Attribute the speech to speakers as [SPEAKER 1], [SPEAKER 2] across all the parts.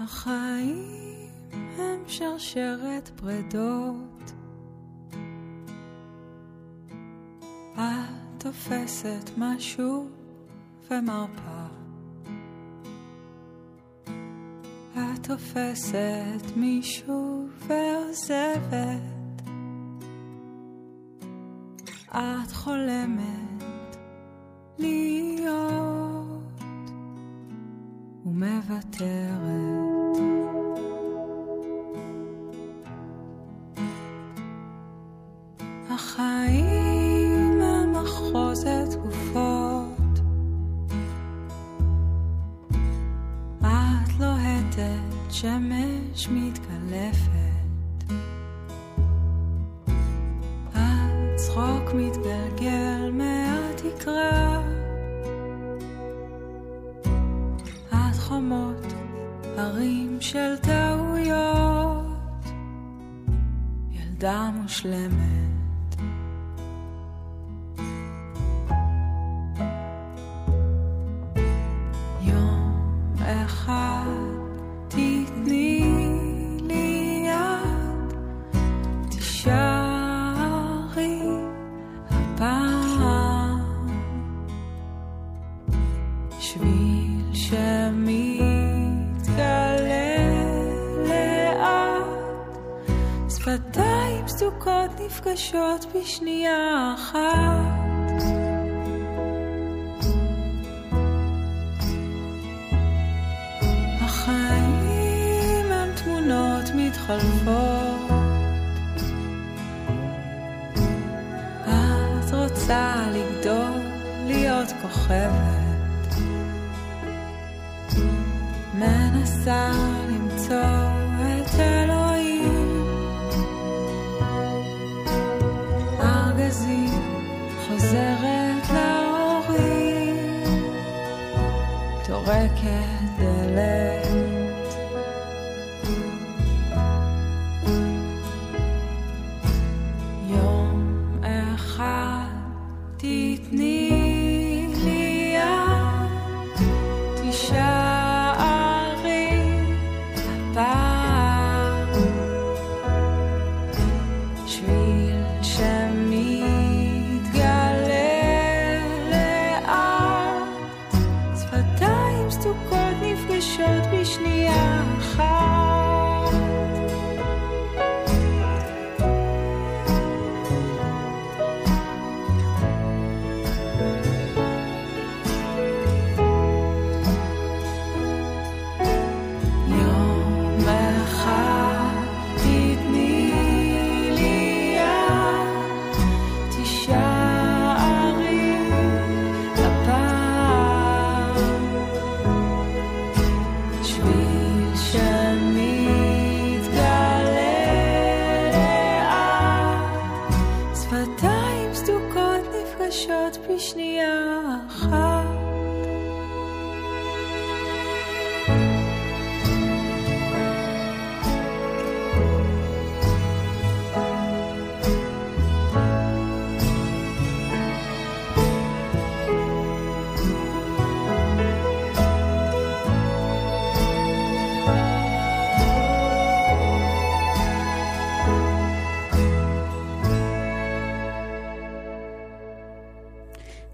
[SPEAKER 1] החיים הם שרשרת פרדות. את תופסת משהו ומרפה. את תופסת מישהו ועוזבת. את חולמת להיות ומוותרת. נפגשות בשנייה אחת. החיים הם תמונות מתחלפות. את רוצה לגדול, להיות כוכבת. מנסה למצוא like at the last. Krishna.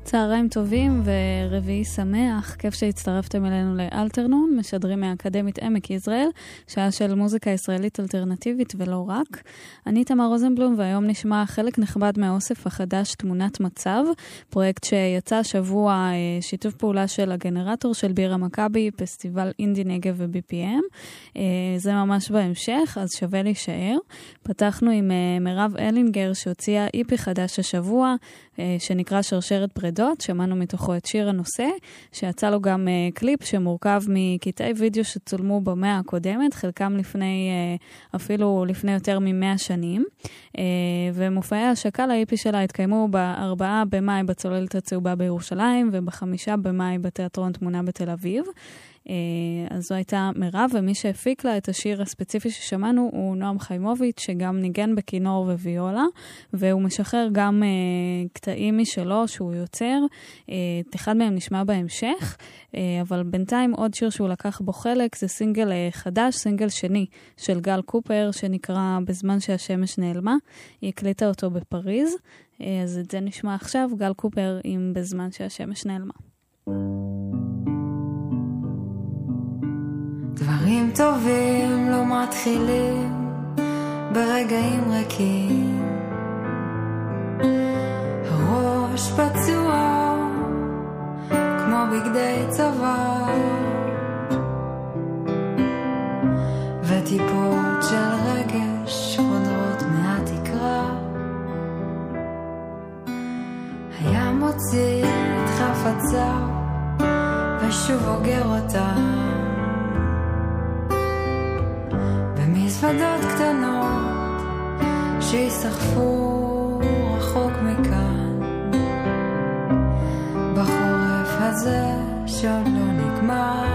[SPEAKER 2] צהריים טובים ורביעי שמח, כיף שהצטרפתם אלינו לאלתרנון, משדרים מהאקדמית עמק יזרעאל, שעה של מוזיקה ישראלית אלטרנטיבית ולא רק. אני תמר רוזנבלום והיום נשמע חלק נכבד מהאוסף החדש תמונת מצב, פרויקט שיצא השבוע אה, שיתוף פעולה של הגנרטור של בירה מכבי, פסטיבל אינדי נגב ו-BPM. אה, זה ממש בהמשך, אז שווה להישאר. פתחנו עם אה, מירב אלינגר שהוציאה איפי חדש השבוע, שנקרא שרשרת פרדות, שמענו מתוכו את שיר הנושא, שיצא לו גם קליפ שמורכב מקטעי וידאו שצולמו במאה הקודמת, חלקם לפני, אפילו לפני יותר ממאה שנים. שנים, אה, ומופעי ההשקה לאיפי שלה התקיימו ב-4 במאי בצוללת הצהובה בירושלים ובחמישה במאי בתיאטרון תמונה בתל אביב. אז זו הייתה מירב, ומי שהפיק לה את השיר הספציפי ששמענו הוא נועם חיימוביץ', שגם ניגן בכינור וויולה, והוא משחרר גם קטעים משלו שהוא יוצר. את אחד מהם נשמע בהמשך, אבל בינתיים עוד שיר שהוא לקח בו חלק זה סינגל חדש, סינגל שני של גל קופר, שנקרא בזמן שהשמש נעלמה. היא הקליטה אותו בפריז, אז את זה נשמע עכשיו, גל קופר עם בזמן שהשמש נעלמה.
[SPEAKER 1] דברים טובים לא מתחילים ברגעים ריקים. הראש פצוע כמו בגדי צבא. וטיפות של רגש חודרות מהתקרה. היה מוציא את חפציו ושוב אוגר אותה במזוודות קטנות שיסחפו רחוק מכאן. בחורף הזה שעוד לא נגמר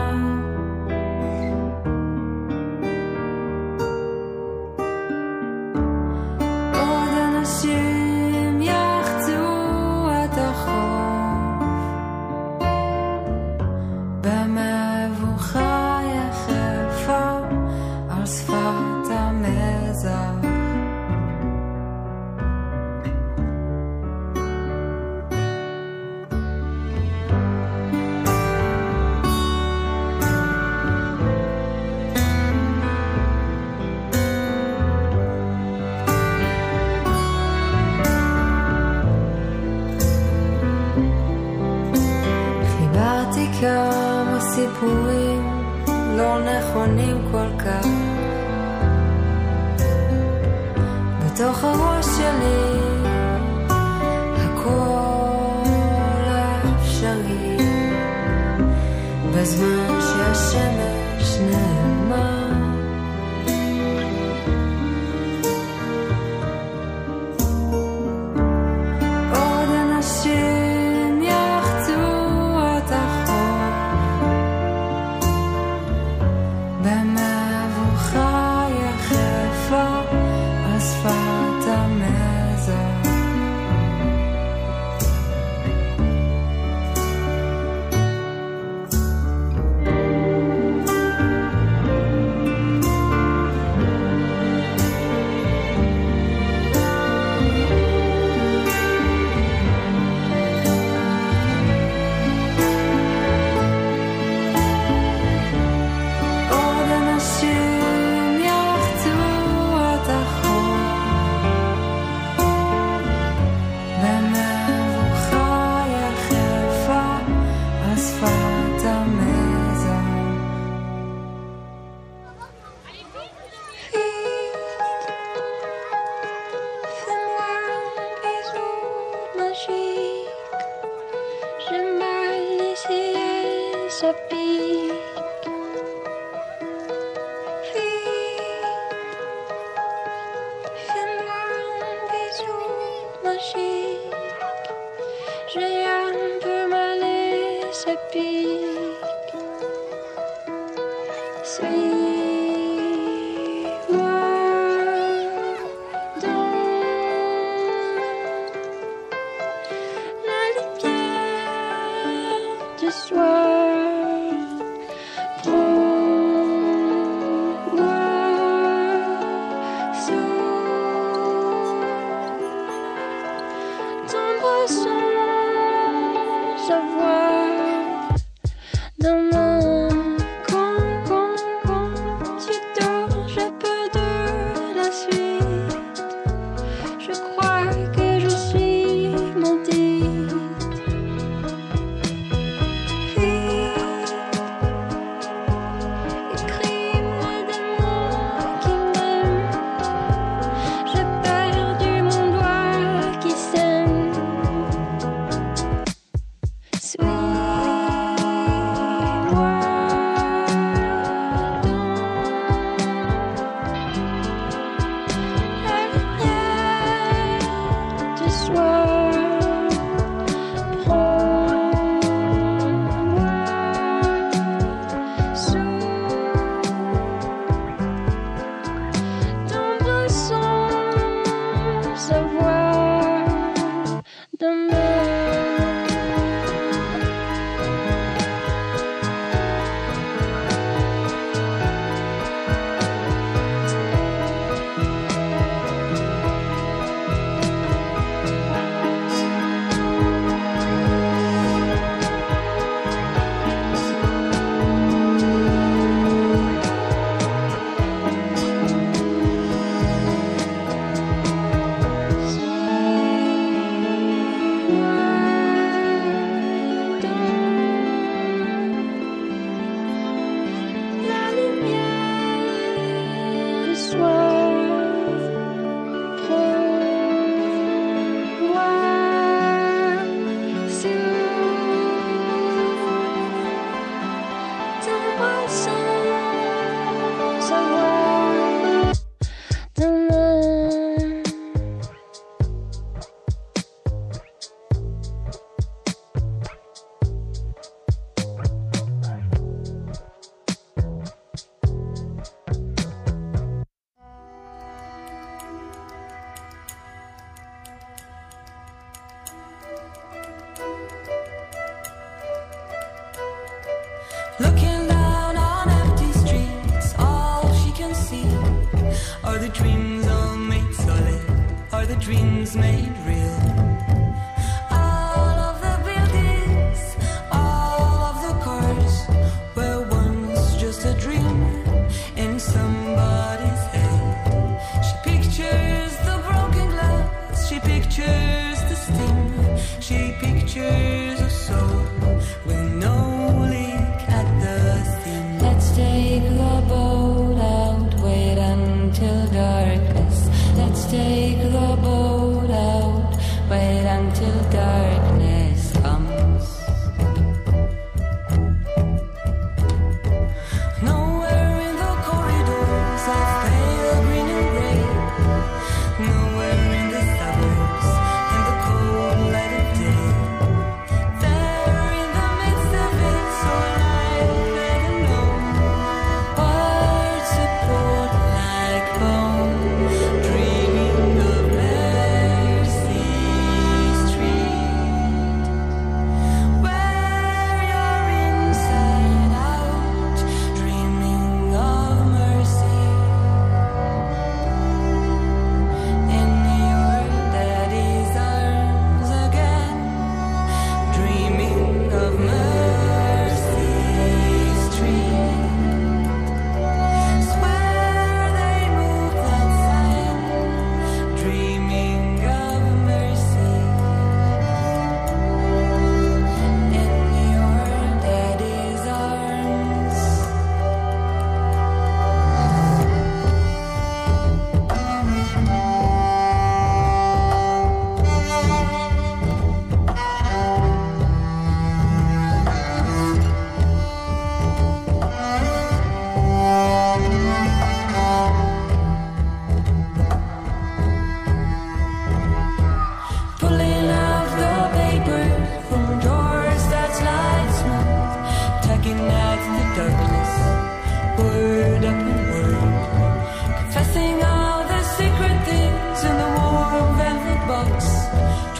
[SPEAKER 1] pictures.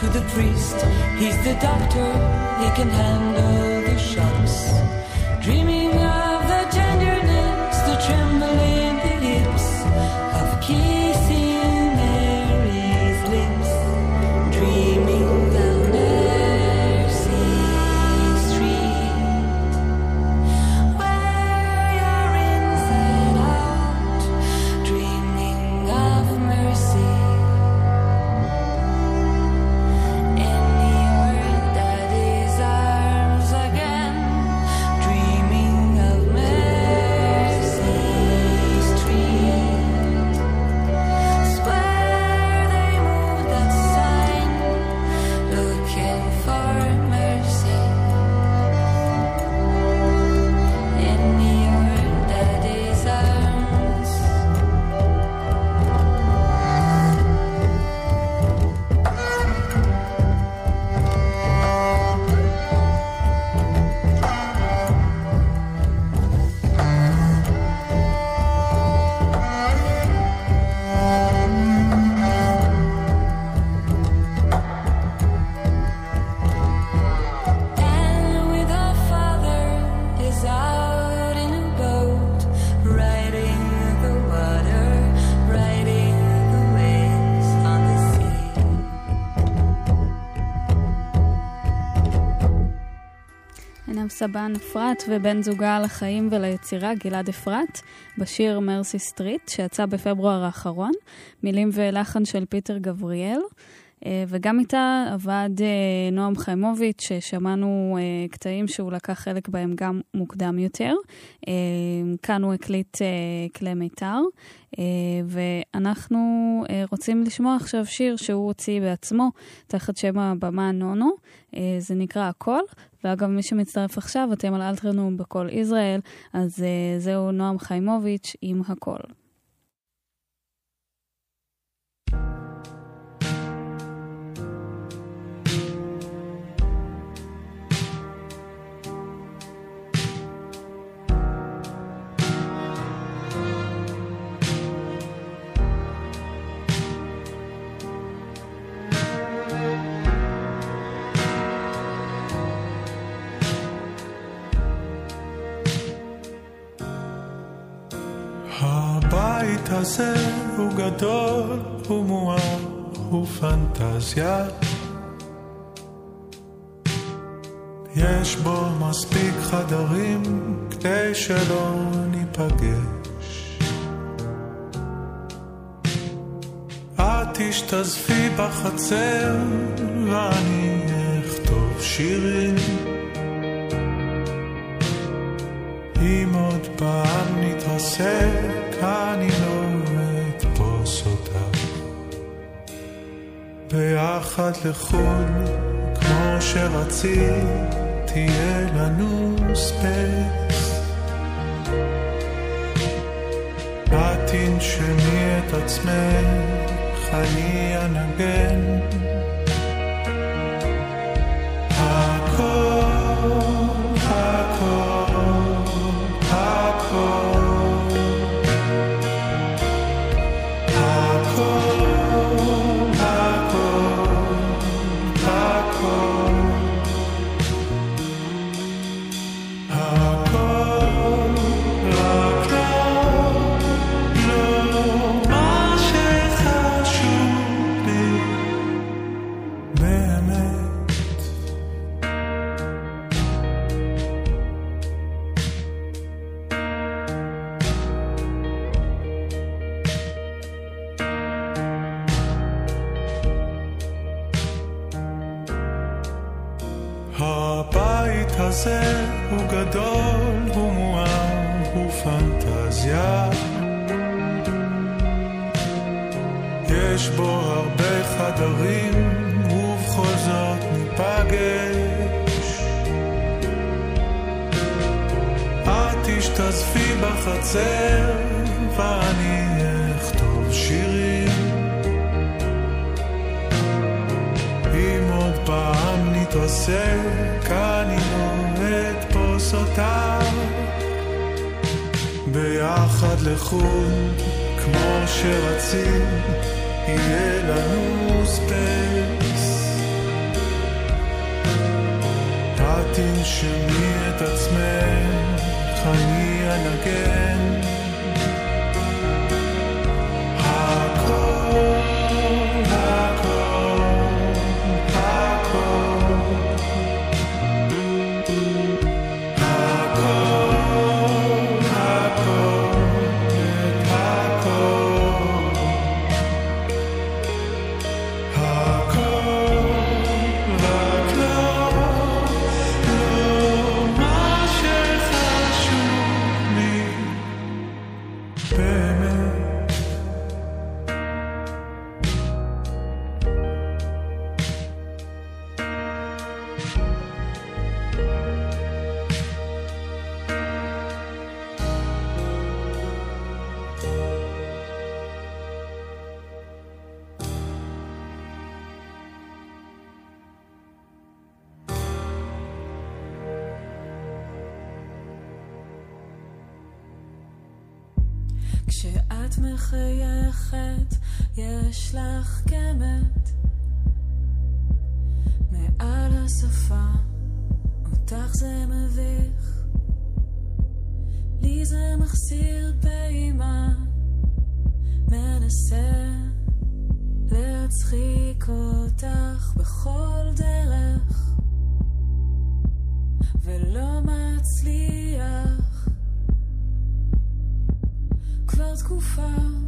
[SPEAKER 1] to the priest. He's the doctor, he can handle the shots. Dreaming
[SPEAKER 2] סבן אפרת ובן זוגה לחיים וליצירה גלעד אפרת בשיר Mercy Street שיצא בפברואר האחרון, מילים ולחן של פיטר גבריאל. אה, וגם איתה עבד אה, נועם חיימוביץ', ששמענו אה, קטעים שהוא לקח חלק בהם גם מוקדם יותר. כאן הוא הקליט כלי מיתר, ואנחנו רוצים לשמוע עכשיו שיר שהוא הוציא בעצמו, תחת שם הבמה נונו, זה נקרא הכל. ואגב, מי שמצטרף עכשיו, אתם על אלטרנום בכל ישראל, אז זהו נועם חיימוביץ' עם הכל.
[SPEAKER 3] הזה הוא גדול, הוא מואר, הוא פנטזיה. יש בו מספיק חדרים כדי שלא ניפגש. את תשתזפי בחצר ואני אכתוב שירים. אם עוד פעם נתרסק אני לא ביחד לחו"ל כמו שרצית תהיה לנו space. את תנשמי את עצמך, אני אנגן.
[SPEAKER 4] כשאת מחייכת, יש לך קמת. מעל השפה, אותך זה מביך, לי זה מחסיר פעימה, מנסה להצחיק אותך בכל דרך, ולא מצליח. תקופה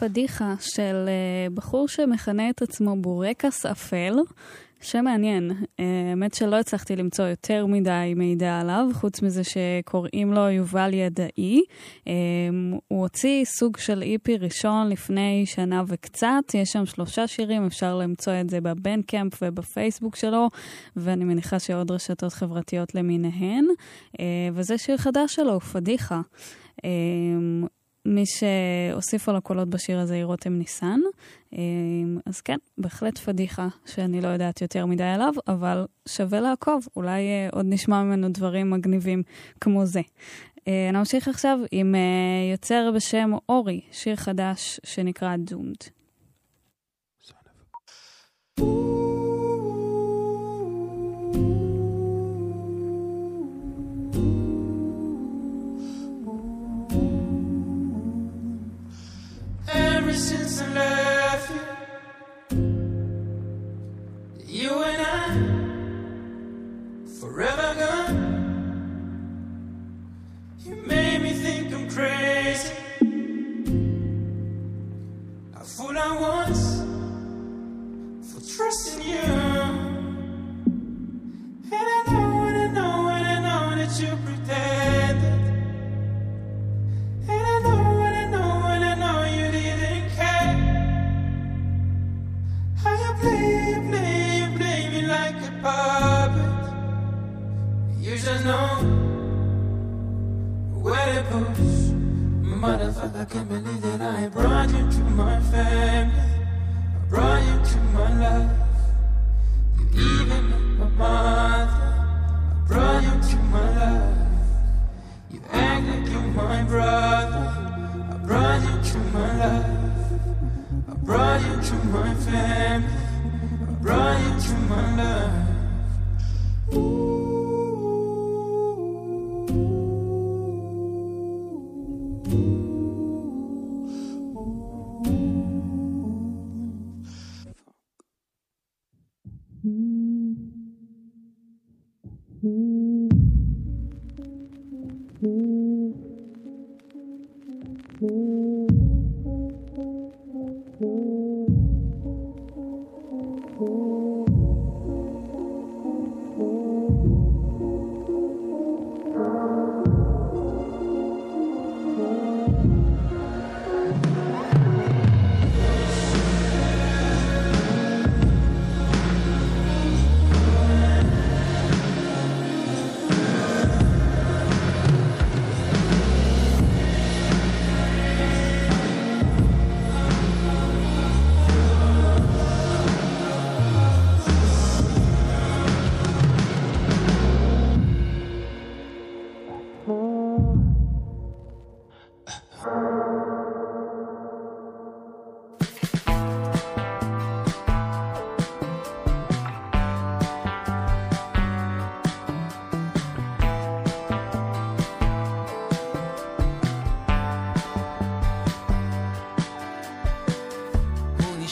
[SPEAKER 2] פדיחה של uh, בחור שמכנה את עצמו בורקס אפל. שם מעניין. אה, האמת שלא הצלחתי למצוא יותר מדי מידע עליו, חוץ מזה שקוראים לו יובל ידעי. אה, הוא הוציא סוג של איפי ראשון לפני שנה וקצת, יש שם שלושה שירים, אפשר למצוא את זה בבנקאמפ ובפייסבוק שלו, ואני מניחה שעוד רשתות חברתיות למיניהן. אה, וזה שיר חדש שלו, פדיחה. מי שהוסיפו לו קולות בשיר הזה היא רותם ניסן. אמ, אז כן, בהחלט פדיחה שאני לא יודעת יותר מדי עליו, אבל שווה לעקוב, אולי אה, עוד נשמע ממנו דברים מגניבים כמו זה. אה, נמשיך עכשיו עם אה, יוצר בשם אורי, שיר חדש שנקרא דומד. Ever I for trusting you. And I know, and I know, and I know that you pretended. And I know, and I know, and I know you didn't care. How you play, play like a puppet. You just know where to push. Motherfucker, I can't believe that I brought you to my family.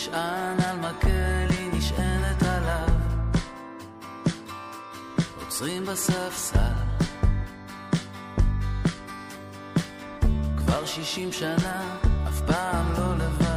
[SPEAKER 2] נשען על מקל, היא נשענת עליו. עוצרים בספסל. כבר שישים שנה, אף פעם לא לבד.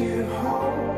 [SPEAKER 2] you home.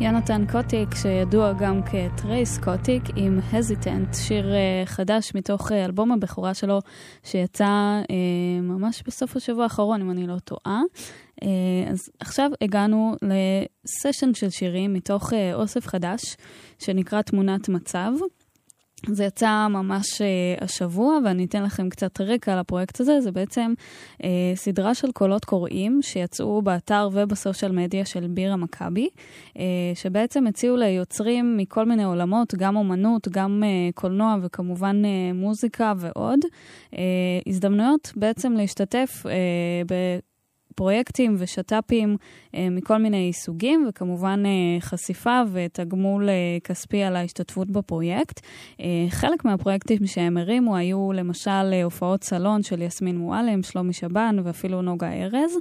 [SPEAKER 1] יונתן קוטיק, שידוע גם כטרייס קוטיק, עם הזיטנט, שיר uh, חדש מתוך uh, אלבום הבכורה שלו, שיצא uh, ממש בסוף השבוע האחרון, אם אני לא טועה. אז עכשיו הגענו לסשן של שירים מתוך אוסף חדש, שנקרא תמונת מצב. זה יצא ממש uh, השבוע, ואני אתן לכם קצת רקע לפרויקט הזה. זה בעצם uh, סדרה של קולות קוראים שיצאו באתר ובסושיאל מדיה של בירה מכבי, uh, שבעצם הציעו ליוצרים מכל מיני עולמות, גם אומנות, גם uh, קולנוע וכמובן uh, מוזיקה ועוד, uh, הזדמנויות בעצם להשתתף uh, ב... פרויקטים ושת"פים אה, מכל מיני סוגים, וכמובן אה, חשיפה ותגמול אה, כספי על ההשתתפות בפרויקט. חלק מהפרויקטים שהם הרימו היו למשל הופעות סלון של יסמין מועלם, שלומי שבן ואפילו נוגה ארז.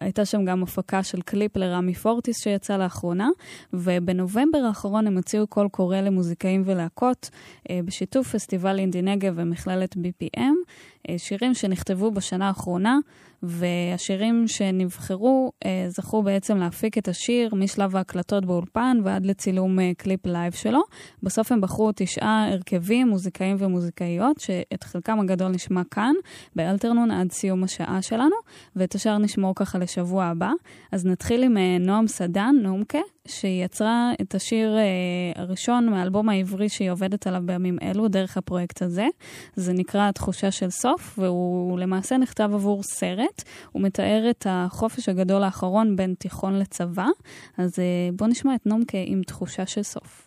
[SPEAKER 1] הייתה שם גם הפקה של קליפ לרמי פורטיס שיצא לאחרונה, ובנובמבר האחרון הם הוציאו קול קורא למוזיקאים ולהקות בשיתוף פסטיבל אינדי נגב ומכללת BPM. שירים שנכתבו בשנה האחרונה, והשירים שנבחרו אה, זכו בעצם להפיק את השיר משלב ההקלטות באולפן ועד לצילום אה, קליפ live שלו. בסוף הם בחרו תשעה הרכבים, מוזיקאים ומוזיקאיות, שאת חלקם הגדול נשמע כאן, באלתרנון עד סיום השעה שלנו, ואת השאר נשמור ככה לשבוע הבא. אז נתחיל עם אה, נועם סדן, נעומקה, שהיא יצרה את השיר אה, הראשון מהאלבום העברי שהיא עובדת עליו בימים אלו, דרך הפרויקט הזה. זה נקרא תחושה של סוף, והוא למעשה נכתב עבור סרט. הוא מתאר את החופש הגדול האחרון בין תיכון לצבא. אז אה, בואו נשמע את נומקה עם תחושה של סוף.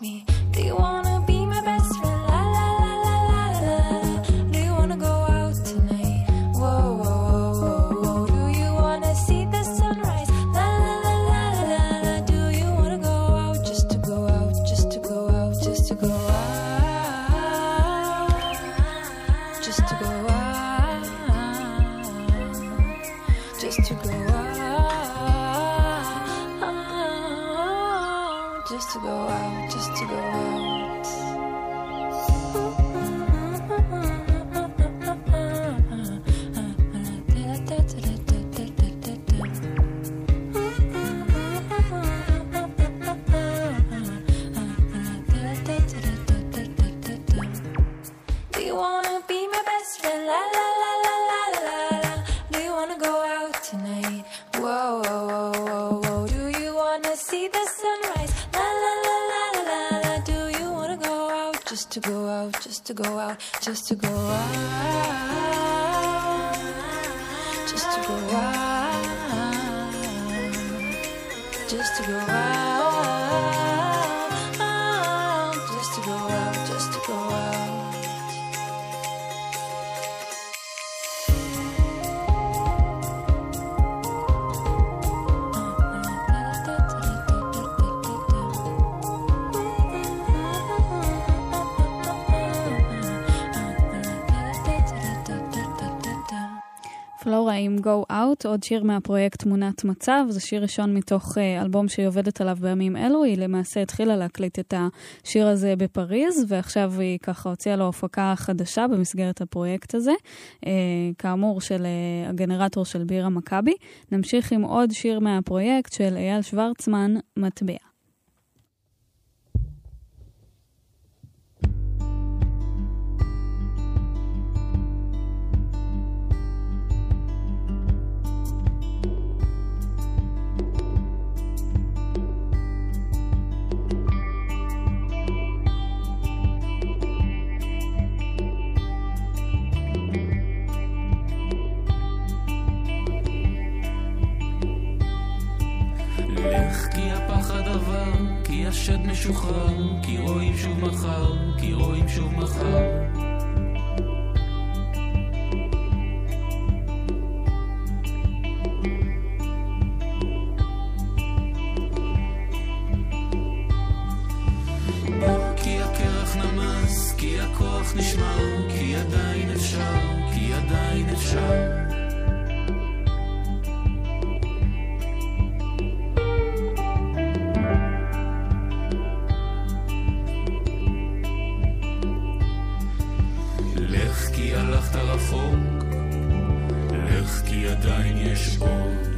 [SPEAKER 5] me.
[SPEAKER 2] פלורה עם Go Out, עוד שיר מהפרויקט תמונת מצב, זה שיר ראשון מתוך uh, אלבום שהיא עובדת עליו בימים אלו, היא למעשה התחילה להקליט את השיר הזה בפריז, ועכשיו היא ככה הוציאה לו הפקה חדשה במסגרת הפרויקט הזה, uh, כאמור של uh, הגנרטור של בירה מכבי. נמשיך עם עוד שיר מהפרויקט של אייל שוורצמן, מטבע.
[SPEAKER 4] השד משוחרר, כי רואים שוב מחר, כי רואים שוב מחר. נשמר, כי עדיין אפשר, כי עדיין אפשר. עדיין יש אור.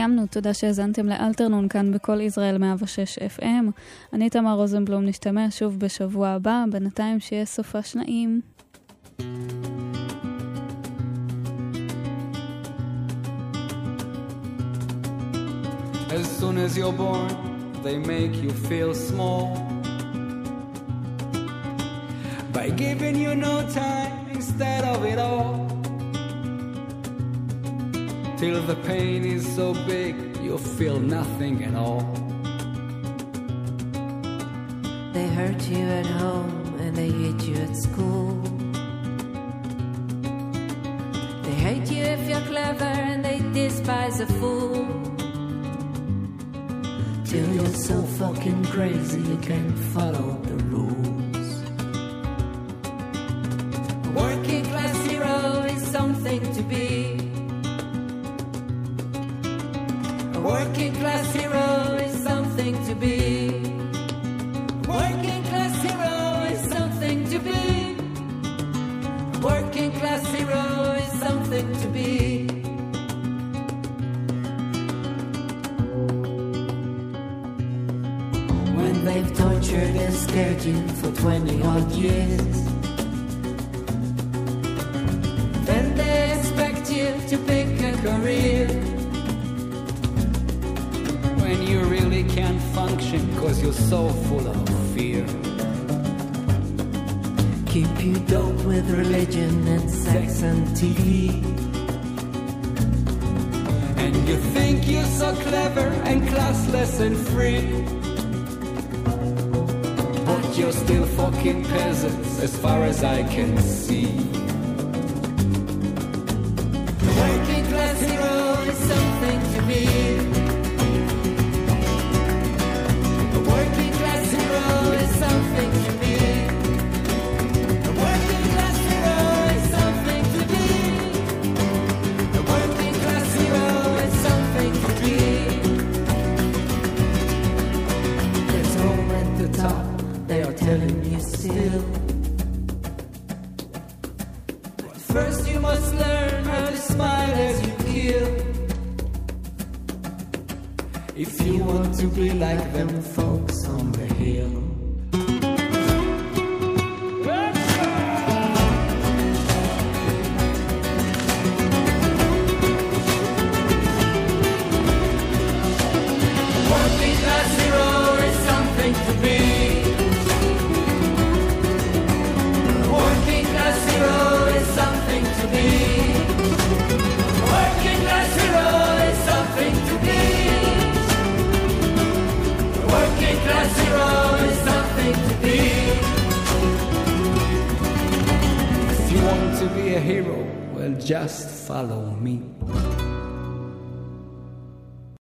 [SPEAKER 2] סיימנו, תודה שהאזנתם לאלתרנון כאן בכל ישראל 106 FM. אני תמר רוזנבלום, נשתמע שוב בשבוע הבא, בינתיים שיהיה סופה שנאים.
[SPEAKER 6] As soon as you're born, they make you feel small. By giving you no time instead of it all. Till the pain is so big, you feel nothing at all.
[SPEAKER 7] They hurt you at home and they hate you at school. They hate you if you're clever and they despise a fool. Till you're so fucking crazy you can't follow they've tortured and scared you for 20 odd years. Then they expect you to pick a career.
[SPEAKER 6] When you really can't function, cause you're so full of fear.
[SPEAKER 7] Keep you dope with religion and sex and TV.
[SPEAKER 6] And you think you're so clever and classless and free. You're still fucking peasants as far as I can see.